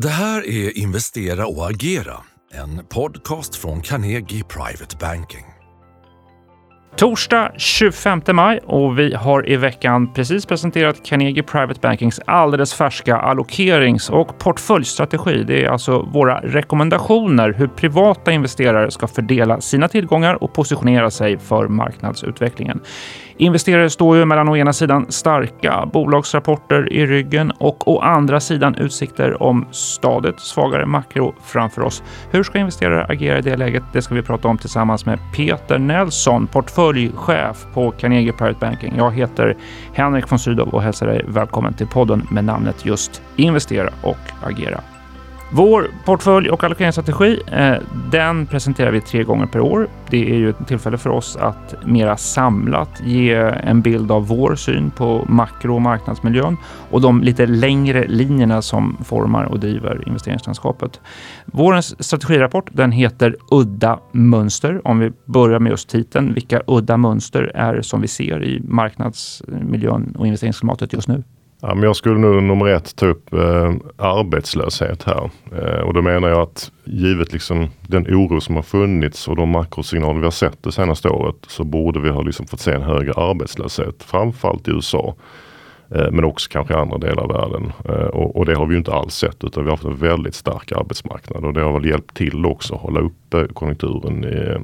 Det här är Investera och agera, en podcast från Carnegie Private Banking. Torsdag 25 maj och vi har i veckan precis presenterat Carnegie Private Bankings alldeles färska allokerings och portföljstrategi. Det är alltså våra rekommendationer hur privata investerare ska fördela sina tillgångar och positionera sig för marknadsutvecklingen. Investerare står ju mellan å ena sidan starka bolagsrapporter i ryggen och å andra sidan utsikter om stadigt svagare makro framför oss. Hur ska investerare agera i det läget? Det ska vi prata om tillsammans med Peter Nelson, portföljchef på Carnegie Private Banking. Jag heter Henrik von Sydow och hälsar dig välkommen till podden med namnet just Investera och agera. Vår portfölj och allokeringsstrategi, eh, den presenterar vi tre gånger per år. Det är ju ett tillfälle för oss att mera samlat ge en bild av vår syn på makro och marknadsmiljön och de lite längre linjerna som formar och driver investeringslandskapet. Vårens strategirapport, den heter Udda mönster. Om vi börjar med just titeln, vilka udda mönster är som vi ser i marknadsmiljön och investeringsklimatet just nu? Ja, men jag skulle nog nummer ett ta upp eh, arbetslöshet här. Eh, och då menar jag att givet liksom den oro som har funnits och de makrosignaler vi har sett det senaste året så borde vi ha liksom fått se en högre arbetslöshet. Framförallt i USA. Eh, men också kanske i andra delar av världen. Eh, och, och, det har vi inte alls sett utan vi har haft en väldigt stark arbetsmarknad och det har väl hjälpt till också att hålla uppe konjunkturen i,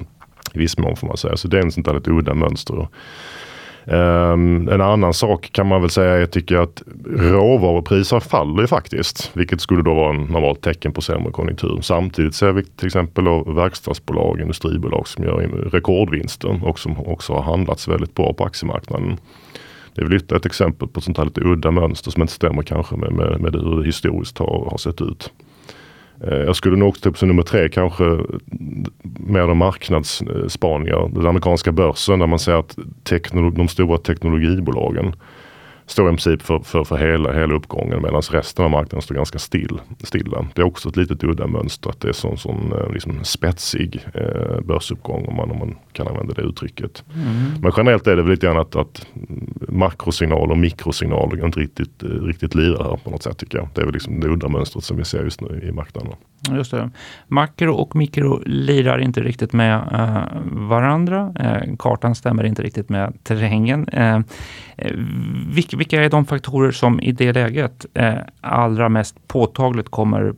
i viss mån får man säga. Så det är en sånt där lite udda mönster. Um, en annan sak kan man väl säga är tycker jag att råvarupriser faller faktiskt. Vilket skulle då vara en normalt tecken på sämre konjunktur. Samtidigt ser vi till exempel verkstadsbolag, industribolag som gör rekordvinster och som också har handlats väldigt bra på aktiemarknaden. Det är väl ytterligare ett exempel på ett sånt här lite udda mönster som inte stämmer kanske med, med, med hur det historiskt har, har sett ut. Eh, jag skulle nog också ta upp som nummer tre kanske mer de marknadsspaningar. Den amerikanska börsen där man ser att de stora teknologibolagen står i princip för, för, för hela, hela uppgången medan resten av marknaden står ganska still, stilla. Det är också ett litet udda mönster att det är sån, sån eh, liksom spetsig eh, börsuppgång om man, om man kan använda det uttrycket. Mm. Men generellt är det väl lite grann att, att makrosignaler och mikrosignaler inte riktigt, eh, riktigt lirar här på något sätt tycker jag. Det är väl liksom det udda mönstret som vi ser just nu i marknaden. Just det. Makro och mikro lirar inte riktigt med uh, varandra. Uh, kartan stämmer inte riktigt med terrängen. Uh, vilka, vilka är de faktorer som i det läget allra mest påtagligt kommer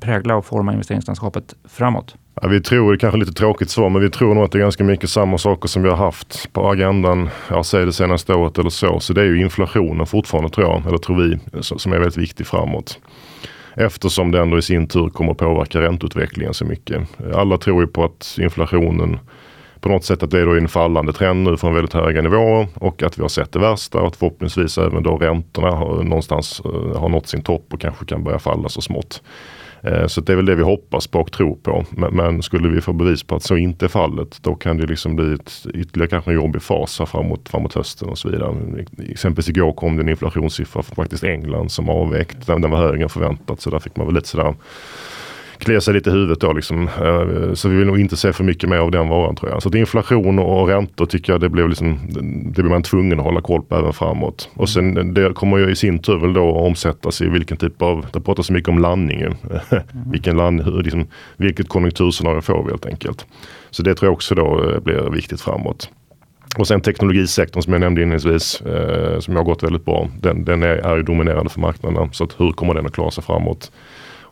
prägla och forma investeringslandskapet framåt? Ja, vi tror, det kanske lite tråkigt svar, men vi tror nog att det är ganska mycket samma saker som vi har haft på agendan, jag säger det senaste året eller så. Så det är ju inflationen fortfarande tror jag, eller tror vi, som är väldigt viktig framåt. Eftersom det ändå i sin tur kommer påverka ränteutvecklingen så mycket. Alla tror ju på att inflationen på något sätt att det är då en fallande trend nu från väldigt höga nivåer och att vi har sett det värsta och att förhoppningsvis även då räntorna har, någonstans eh, har nått sin topp och kanske kan börja falla så smått. Eh, så det är väl det vi hoppas på och tror på. Men, men, skulle vi få bevis på att så inte är fallet då kan det liksom bli ett, ytterligare kanske en jobbig fas här framåt, framåt hösten och så vidare. Exempelvis igår kom det en inflationssiffra från faktiskt England som avvek. Den, den var högre än förväntat så där fick man väl lite sådär klia sig lite i huvudet då liksom. Eh, så vi vill nog inte se för mycket mer av den varan tror jag. Så att inflation och räntor tycker jag det blev liksom, det blir man tvungen att hålla koll på även framåt. Och sen eh, det kommer ju i sin tur väl då omsättas i vilken typ av, det pratas så mycket om landning mm. vilken land, hur, liksom, vilket konjunkturscenario får vi helt enkelt. Så det tror jag också då eh, blir viktigt framåt. Och sen teknologisektorn som jag nämnde inledningsvis, eh, som har gått väldigt bra. Den, den är, är ju dominerande för marknaden. Så att hur kommer den att klara sig framåt?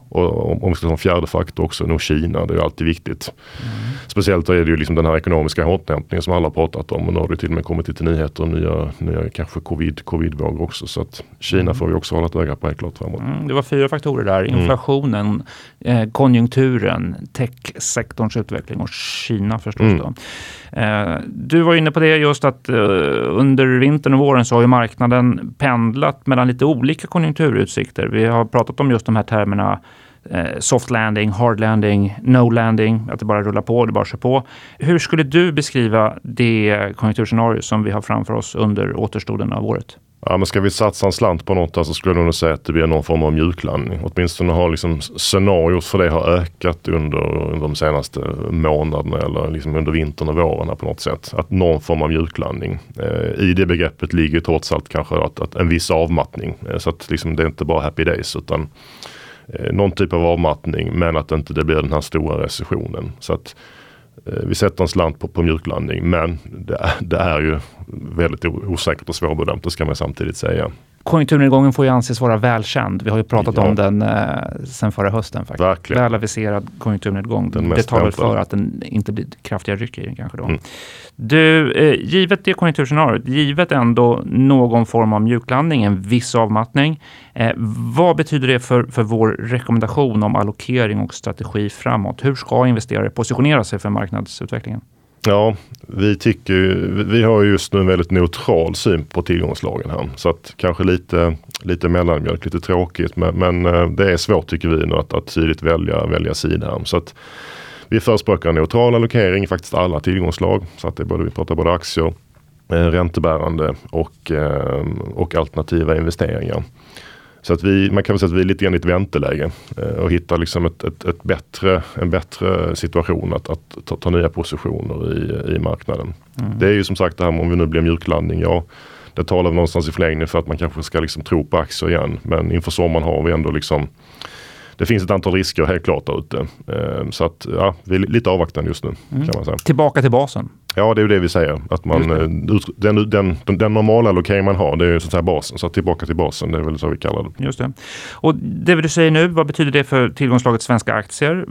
Och om vi ska ta en fjärde faktor också, nog Kina, det är alltid viktigt. Mm. Speciellt då är det ju liksom den här ekonomiska återhämtningen som alla har pratat om och nu har det till och med kommit till nyheter och nya, nya kanske covid, covidvågor också. Så att Kina mm. får vi också hålla ett öga på helt klart framåt. Mm, det var fyra faktorer där, mm. inflationen, eh, konjunkturen, techsektorns utveckling och Kina förstås. Mm. Då. Eh, du var inne på det just att eh, under vintern och våren så har ju marknaden pendlat mellan lite olika konjunkturutsikter. Vi har pratat om just de här termerna Eh, soft landing, hard landing, no landing, att det bara rullar på, det bara kör på. Hur skulle du beskriva det konjunkturscenario som vi har framför oss under återstoden av året? Ja, men ska vi satsa en slant på något så skulle jag nog säga att det blir någon form av mjuklandning. Åtminstone har liksom scenariot för det har ökat under de senaste månaderna eller liksom under vintern och våren på något sätt. Att någon form av mjuklandning. Eh, I det begreppet ligger trots allt kanske att, att en viss avmattning. Eh, så att liksom det är inte bara happy days utan Eh, någon typ av avmattning men att inte det blir den här stora recessionen. Så att eh, vi sätter en slant på, på mjuklandning men det det är ju väldigt osäkert och svårbedömt, det ska man samtidigt säga konjunkturnedgången får ju anses vara välkänd. Vi har ju pratat ja. om den eh, sen förra hösten. Faktiskt. Verkligen. Väl aviserad konjunkturnedgång. det talar väl för att den inte blir kraftiga ryck i den kanske då. Mm. Du, eh, givet det konjunkturscenariot, givet ändå någon form av mjuklandning, en viss avmattning. Eh, vad betyder det för, för vår rekommendation om allokering och strategi framåt? Hur ska investerare positionera sig för marknadsutvecklingen? Ja, vi tycker vi har just nu en väldigt neutral syn på tillgångslagen här. Så att kanske lite, lite mellanmjölk, lite tråkigt. Men, men eh, det är svårt tycker vi nu att, att tydligt välja, välja sida här. Så att vi förespråkar neutral allokering i faktiskt alla tillgångslag. Så att det är både, vi pratar både aktier, eh, räntebärande och, eh, och alternativa investeringar. Så att vi, man kan väl säga att vi är lite grann i ett vänteläge eh, och hittar liksom ett, ett, ett, bättre, en bättre situation att, att ta, ta, nya positioner i, i marknaden. Mm. Det är ju som sagt det här om vi nu blir mjuklandning. Ja, det talar vi någonstans i förlängningen för att man kanske ska liksom tro på aktier igen. Men inför sommaren har vi ändå liksom det finns ett antal risker helt klart där ute. Eh, så att ja, vi är lite avvaktande just nu. Mm. Kan man säga. Tillbaka till basen. Ja, det är ju det vi säger. Att man, eh, den, den, den, den normala allokering man har, det är så att säga basen. Så tillbaka till basen, det är väl så vi kallar det. Just det. Och det du säger nu, vad betyder det för tillgångslaget svenska aktier?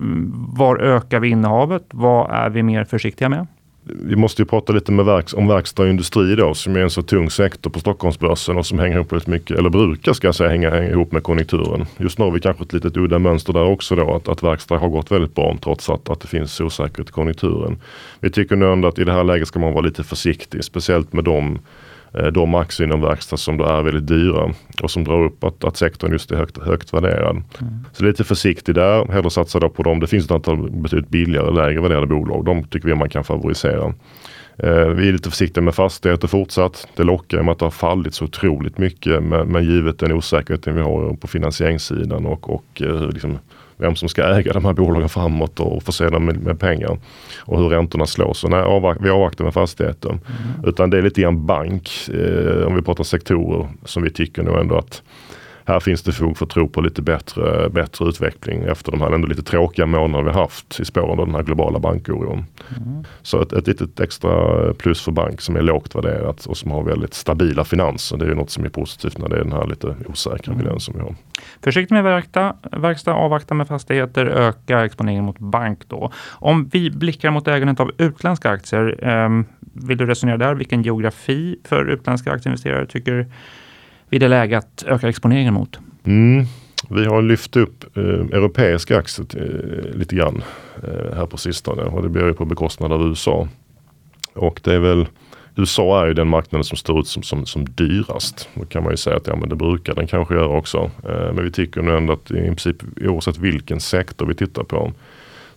Var ökar vi innehavet? Vad är vi mer försiktiga med? Vi måste ju prata lite med verks, om verkstad och industri då som är en så tung sektor på Stockholmsbörsen och som hänger ihop väldigt mycket, eller brukar ska jag säga hänga, hänga ihop med konjunkturen. Just nu har vi kanske ett litet udda mönster där också då att, att verkstad har gått väldigt bra trots att, att det finns osäkerhet i konjunkturen. Vi tycker nu ändå att i det här läget ska man vara lite försiktig, speciellt med de de aktier inom verkstad som då är väldigt dyra och som drar upp att, att sektorn just är högt, högt värderad. Mm. Så lite försiktig där, hellre satsa då på dem. Det finns ett antal betydligt billigare, lägre värderade bolag. De tycker vi man kan favorisera. Eh, vi är lite försiktiga med fastigheter fortsatt. Det lockar med att det har fallit så otroligt mycket men, men givet den osäkerheten vi har på finansieringssidan och, och eh, liksom vem som ska äga de här bolagen framåt och förse dem med, med pengar. Och hur räntorna slår. Så nej, avvak vi avvaktar med fastigheter. Mm. Utan det är lite grann bank, eh, om vi pratar sektorer, som vi tycker nog ändå att här finns det fog för att tro på lite bättre, bättre utveckling efter de här ändå lite tråkiga månader vi haft i spåren av den här globala bankoron. Mm. Så ett, ett litet extra plus för bank som är lågt värderat och som har väldigt stabila finanser. Det är något som är positivt när det är den här lite osäkra mm. miljön som vi har. Försiktigt med verkstad, verkstad, avvakta med fastigheter, öka exponeringen mot bank då. Om vi blickar mot ägandet av utländska aktier, eh, vill du resonera där? Vilken geografi för utländska aktieinvesterare tycker vid det läge att öka exponeringen mot? Mm. Vi har lyft upp eh, europeiska aktier eh, lite grann eh, här på sistone och det blir ju på bekostnad av USA. Och det är väl USA är ju den marknaden som står ut som, som, som dyrast. Då kan man ju säga att ja, men det brukar den kanske göra också. Eh, men vi tycker nu ändå att i princip oavsett vilken sektor vi tittar på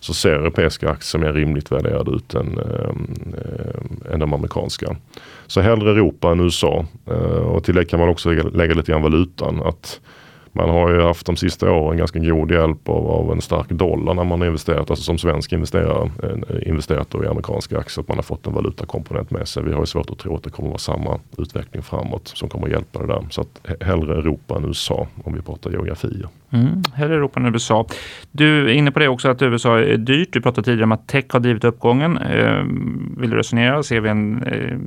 så ser europeiska aktier mer rimligt värderade ut än, äh, än de amerikanska. Så hellre Europa än USA. Äh, och till det kan man också lägga, lägga lite grann valutan. Att man har ju haft de sista åren ganska god hjälp av, av en stark dollar när man har investerat, alltså som svensk investerare, eh, investerat i amerikanska aktier, att man har fått en valutakomponent med sig. Vi har ju svårt att tro att det kommer att vara samma utveckling framåt som kommer att hjälpa det där. Så att hellre Europa än USA om vi pratar geografier. Mm, hellre Europa än USA. Du är inne på det också att USA är dyrt. Du pratade tidigare om att tech har drivit uppgången. Ehm, vill du resonera? Ser vi en eh,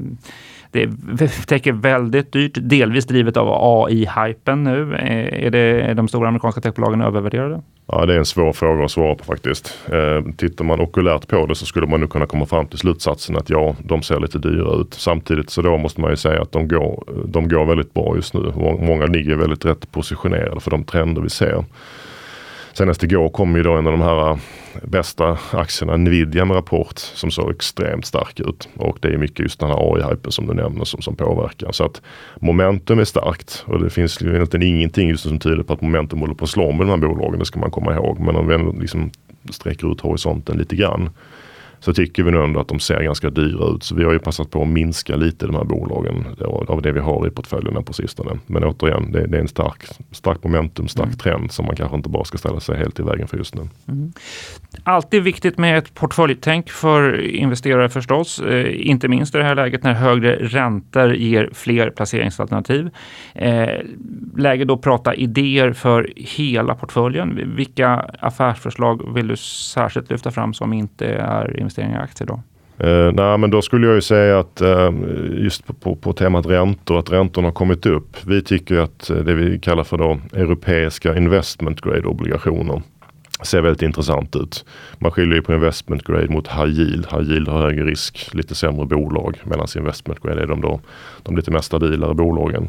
eh, det täcker väldigt dyrt, delvis drivet av AI-hypen nu. Eh, är, det, är de stora amerikanska techbolagen övervärderade? Ja, det är en svår fråga att svara på faktiskt. Eh, tittar man okulärt på det så skulle man nog kunna komma fram till slutsatsen att ja, de ser lite dyra ut. Samtidigt så då måste man ju säga att de går, de går väldigt bra just nu. Många ligger väldigt rätt positionerade för de trender vi ser. Senast igår kom ju då en av de här eh, bästa aktierna, Nvidia med rapport som såg extremt stark ut. Och det är mycket just den här AI-hypen som du nämner som, som påverkar. Så att momentum är starkt och det finns ju egentligen ingenting just som tyder på att momentum håller på att slå med de här bolagen. Det ska man komma ihåg. Men om vi liksom sträcker ut horisonten lite grann så tycker vi nog ändå att de ser ganska dyra ut. Så vi har ju passat på att minska lite de här bolagen av det vi har i portföljerna på sistone. Men återigen, det, det är en stark, stark momentum, stark mm. trend som man kanske inte bara ska ställa sig helt i vägen för just nu. Mm. Alltid viktigt med ett portföljtänk för investerare förstås, eh, inte minst i det här läget när högre räntor ger fler placeringsalternativ. Eh, läge då prata idéer för hela portföljen. Vilka affärsförslag vill du särskilt lyfta fram som inte är investeringar i aktier då? Eh, nej, men då skulle jag ju säga att eh, just på, på, på, temat räntor, att räntorna har kommit upp. Vi tycker att eh, det vi kallar för då europeiska investment grade obligationer ser väldigt intressant ut. Man skiljer ju på investment grade mot high yield. High yield har högre risk, lite sämre bolag medan investment grade är de, då, de lite mer stabilare bolagen.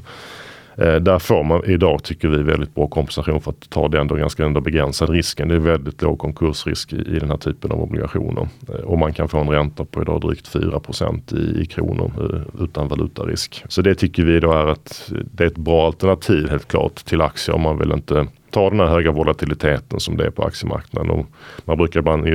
Eh, där får man idag, tycker vi, väldigt bra kompensation för att ta den då ganska ändå begränsade risken. Det är väldigt låg konkursrisk i, i den här typen av obligationer. Eh, och man kan få en ränta på idag drygt 4 i, i kronor eh, utan valutarisk. Så det tycker vi då är ett, det är ett bra alternativ helt klart till aktier om man vill inte ta den här höga volatiliteten som det är på aktiemarknaden. Och man brukar ibland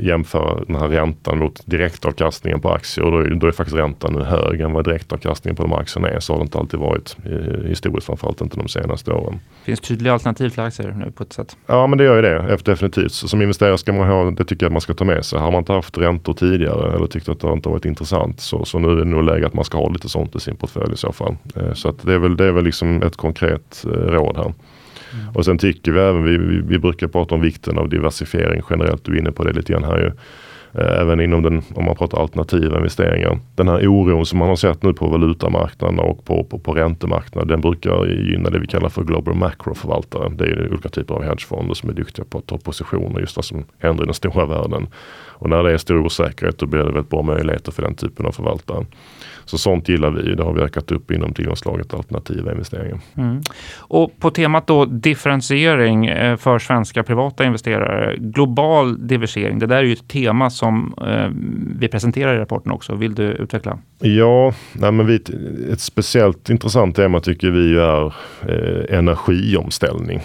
jämföra den här räntan mot direktavkastningen på aktier och då är, då är faktiskt räntan nu högre än vad direktavkastningen på de aktierna är. Så har det inte alltid varit historiskt, framförallt inte de senaste åren. Finns tydliga alternativ till aktier nu på ett sätt? Ja, men det gör ju det definitivt. Så som investerare ska man ha, det tycker jag att man ska ta med sig. Har man inte haft räntor tidigare eller tyckt att det inte varit intressant så, så nu är det nog läge att man ska ha lite sånt i sin portfölj i så fall. Eh, så att det är väl, det är väl liksom ett konkret eh, råd här. Och sen tycker vi även, vi, vi, vi, brukar prata om vikten av diversifiering generellt. Du är inne på det lite grann här ju. Eh, även inom den, om man pratar alternativa investeringar. Den här oron som man har sett nu på valutamarknaden och på, på, på räntemarknaden. Den brukar gynna det vi kallar för global macro-förvaltare. Det är olika typer av hedgefonder som är duktiga på att ta positioner just vad som händer i den stora världen. Och när det är stor osäkerhet då blir det väldigt bra möjligheter för den typen av förvaltare. Så sånt gillar vi. Det har vi ökat upp inom tillgångslaget alternativa investeringar. Mm. Och på temat då differentiering eh, för svenska privata investerare. Global diversifiering, det där är ju ett tema som eh, vi presenterar i rapporten också. Vill du utveckla? Ja, nej men vi, ett speciellt intressant tema tycker vi är eh, energiomställning.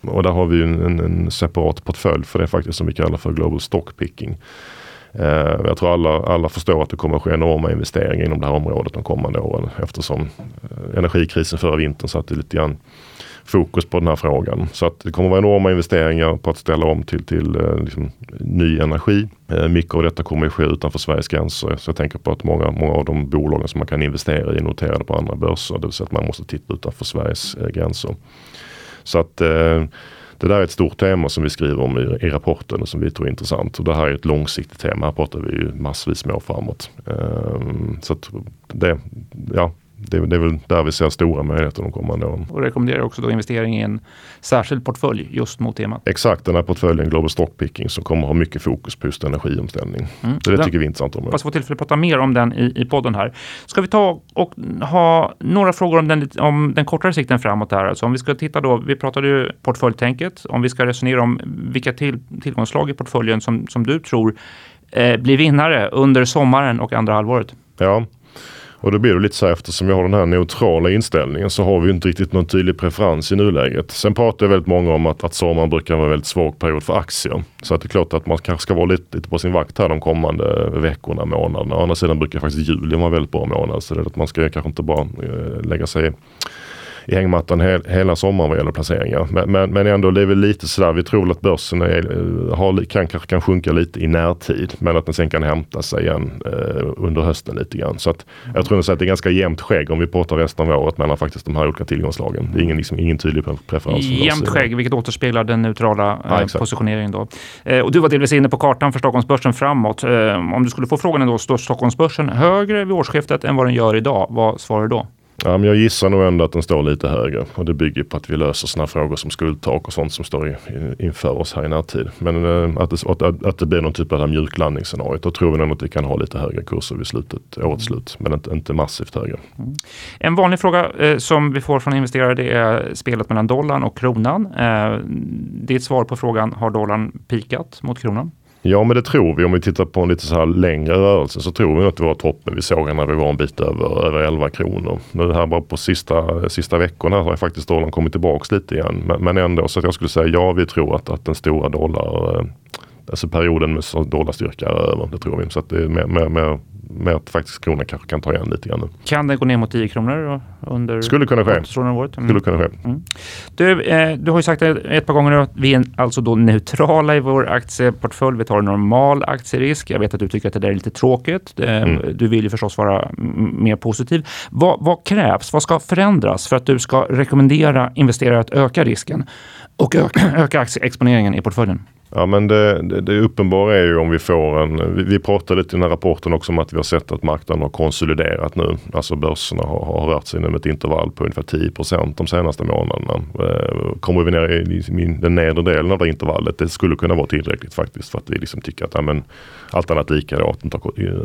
Och där har vi en, en, separat portfölj för det faktiskt som vi kallar för Global Stockpicking. Eh, Eh, jag tror alla, alla förstår att det kommer att ske enorma investeringar inom det här området de kommande åren eftersom eh, energikrisen förra vintern satte lite grann fokus på den här frågan. Så att det kommer att vara enorma investeringar på att ställa om till, till eh, liksom, ny energi. Mycket av detta kommer att ske utanför Sveriges gränser. Så jag tänker på att många, många av de bolagen som man kan investera i är noterade på andra börser. Det vill säga att man måste titta utanför Sveriges gränser. Så att det där är ett stort tema som vi skriver om i, i rapporten och som vi tror är intressant. Och det här är ett långsiktigt tema. Här pratar vi ju massvis med år framåt. Um, så det, ja, det, det, är väl där vi ser stora möjligheter de kommande åren. Och rekommenderar också då investering i en särskild portfölj just mot temat. Exakt, den här portföljen Global Stock Picking som kommer ha mycket fokus på just energiomställning. Mm. Så det den, tycker vi är intressant. Om hoppas få tillfälle att prata mer om den i, i podden här. Ska vi ta och ha några frågor om den, om den kortare sikten framåt här? Alltså om vi ska titta då, vi pratade ju portföljtänket, om vi ska resonera om vilka till, tillgångslag i portföljen som, som du tror eh, blir vinnare under sommaren och andra halvåret. Ja, och då blir det lite så här eftersom vi har den här neutrala inställningen så har vi inte riktigt någon tydlig preferens i nuläget. Sen pratar väldigt många om att, att sommaren brukar vara en väldigt svag period för aktier. Så att det är klart att man kanske ska vara lite, lite på sin vakt här de kommande veckorna, månaderna. Å andra sidan brukar faktiskt juli vara en väldigt bra månad. Så det är att man ska kanske inte bara eh, lägga sig i hängmattan he hela sommaren vad gäller placeringar. Men, men, men, ändå, det är väl lite sådär, vi tror att börsen är, eh, har, kan, kan sjunka lite i närtid men att den sen kan hämta sig igen eh, under hösten lite grann. Så att jag tror att det är ganska jämnt skägg om vi pratar resten av året mellan faktiskt de här olika tillgångslagen. Det är ingen, liksom, ingen tydlig preferens. Jämnt skägg, vilket återspeglar den neutrala eh, ja, positioneringen då. Eh, och du var delvis inne på kartan för Stockholmsbörsen framåt. Eh, om du skulle få frågan ändå, står Stockholmsbörsen högre vid årsskiftet än vad den gör idag? Vad svarar du då? Ja, men jag gissar nog ändå att den står lite högre och det bygger på att vi löser sådana frågor som skuldtak och sånt som står i, inför oss här i närtid. Men eh, att, det, att, att det blir någon typ av mjuklandningsscenario. Då tror vi nog att vi kan ha lite högre kurser vid slutet, årets slut, men inte, inte massivt högre. Mm. En vanlig fråga eh, som vi får från investerare det är spelet mellan dollarn och kronan. Eh, ditt svar på frågan, har dollarn pikat mot kronan? Ja men det tror vi. Om vi tittar på en lite så här längre rörelse så tror vi att det var toppen vi såg när vi var en bit över, över 11 kronor. Nu här bara på sista, sista veckorna har faktiskt dollarn kommit tillbaks lite igen. Men, men ändå så att jag skulle säga ja vi tror att, att den stora dollar eh, alltså perioden med dollarstyrka är över. Det tror vi. Så att det är mer, mer, mer med att faktiskt kronan kanske kan ta igen lite grann nu. Kan den gå ner mot 10 kronor under Skulle kunna ske. året? Mm. Skulle kunna ske. Mm. Du, eh, du har ju sagt ett par gånger att vi är alltså då neutrala i vår aktieportfölj. Vi tar en normal aktierisk. Jag vet att du tycker att det där är lite tråkigt. Eh, mm. Du vill ju förstås vara mer positiv. Vad, vad, krävs? Vad ska förändras för att du ska rekommendera investerare att öka risken och öka, öka aktieexponeringen i portföljen? Ja men det, det, det uppenbara är ju om vi får en, vi, vi pratade lite i den här rapporten också om att vi har sett att marknaden har konsoliderat nu. Alltså börserna har, har rört sig inom ett intervall på ungefär 10% de senaste månaderna. Eh, kommer vi ner i, i den nedre delen av det intervallet, det skulle kunna vara tillräckligt faktiskt för att vi liksom tycker att ja, men, allt annat lika då, att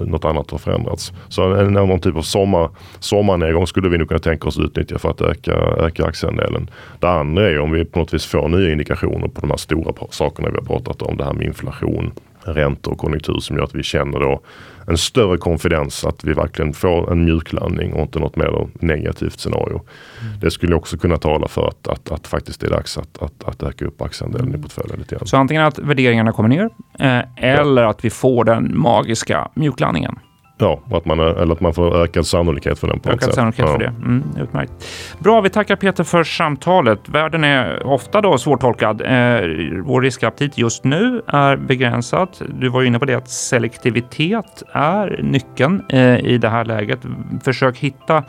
något annat har förändrats. Så en, någon typ av sommar, sommarnedgång skulle vi nog kunna tänka oss utnyttja för att öka, öka aktieandelen. Det andra är om vi på något vis får nya indikationer på de här stora sakerna vi har pratat pratat om det här med inflation, räntor och konjunktur som gör att vi känner då en större konfidens att vi verkligen får en mjuklandning och inte något mer negativt scenario. Mm. Det skulle också kunna tala för att, att, att faktiskt det är dags att, att, att öka upp aktieandelen mm. i portföljen lite grann. Så antingen att värderingarna kommer ner eh, eller ja. att vi får den magiska mjuklandningen. Ja, att man, eller att man får ökad sannolikhet för den. På ökad sannolikhet ja. för det. Mm, utmärkt. Bra, vi tackar Peter för samtalet. Världen är ofta då svårtolkad. Eh, vår riskaptit just nu är begränsad. Du var inne på det att selektivitet är nyckeln eh, i det här läget. Försök hitta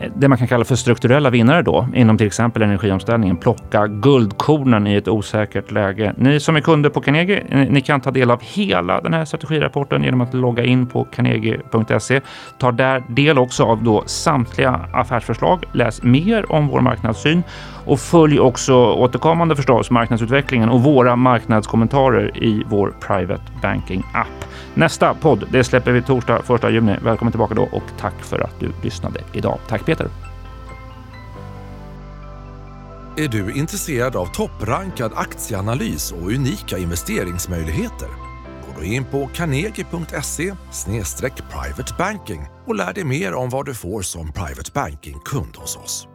Eh, det man kan kalla för strukturella vinnare då inom till exempel energiomställningen. Plocka guldkornen i ett osäkert läge. Ni som är kunder på Carnegie, eh, ni kan ta del av hela den här strategirapporten genom att logga in på carnegie.se. Ta där del också av då samtliga affärsförslag. Läs mer om vår marknadssyn och följ också återkommande förstås marknadsutvecklingen och våra marknadskommentarer i vår Private Banking app. Nästa podd det släpper vi torsdag 1 juni. Välkommen tillbaka då och tack för att du lyssnade idag. Tack Peter! Är du intresserad av topprankad aktieanalys och unika investeringsmöjligheter? Gå då in på carnegie.se privatebanking och lär dig mer om vad du får som private banking-kund hos oss.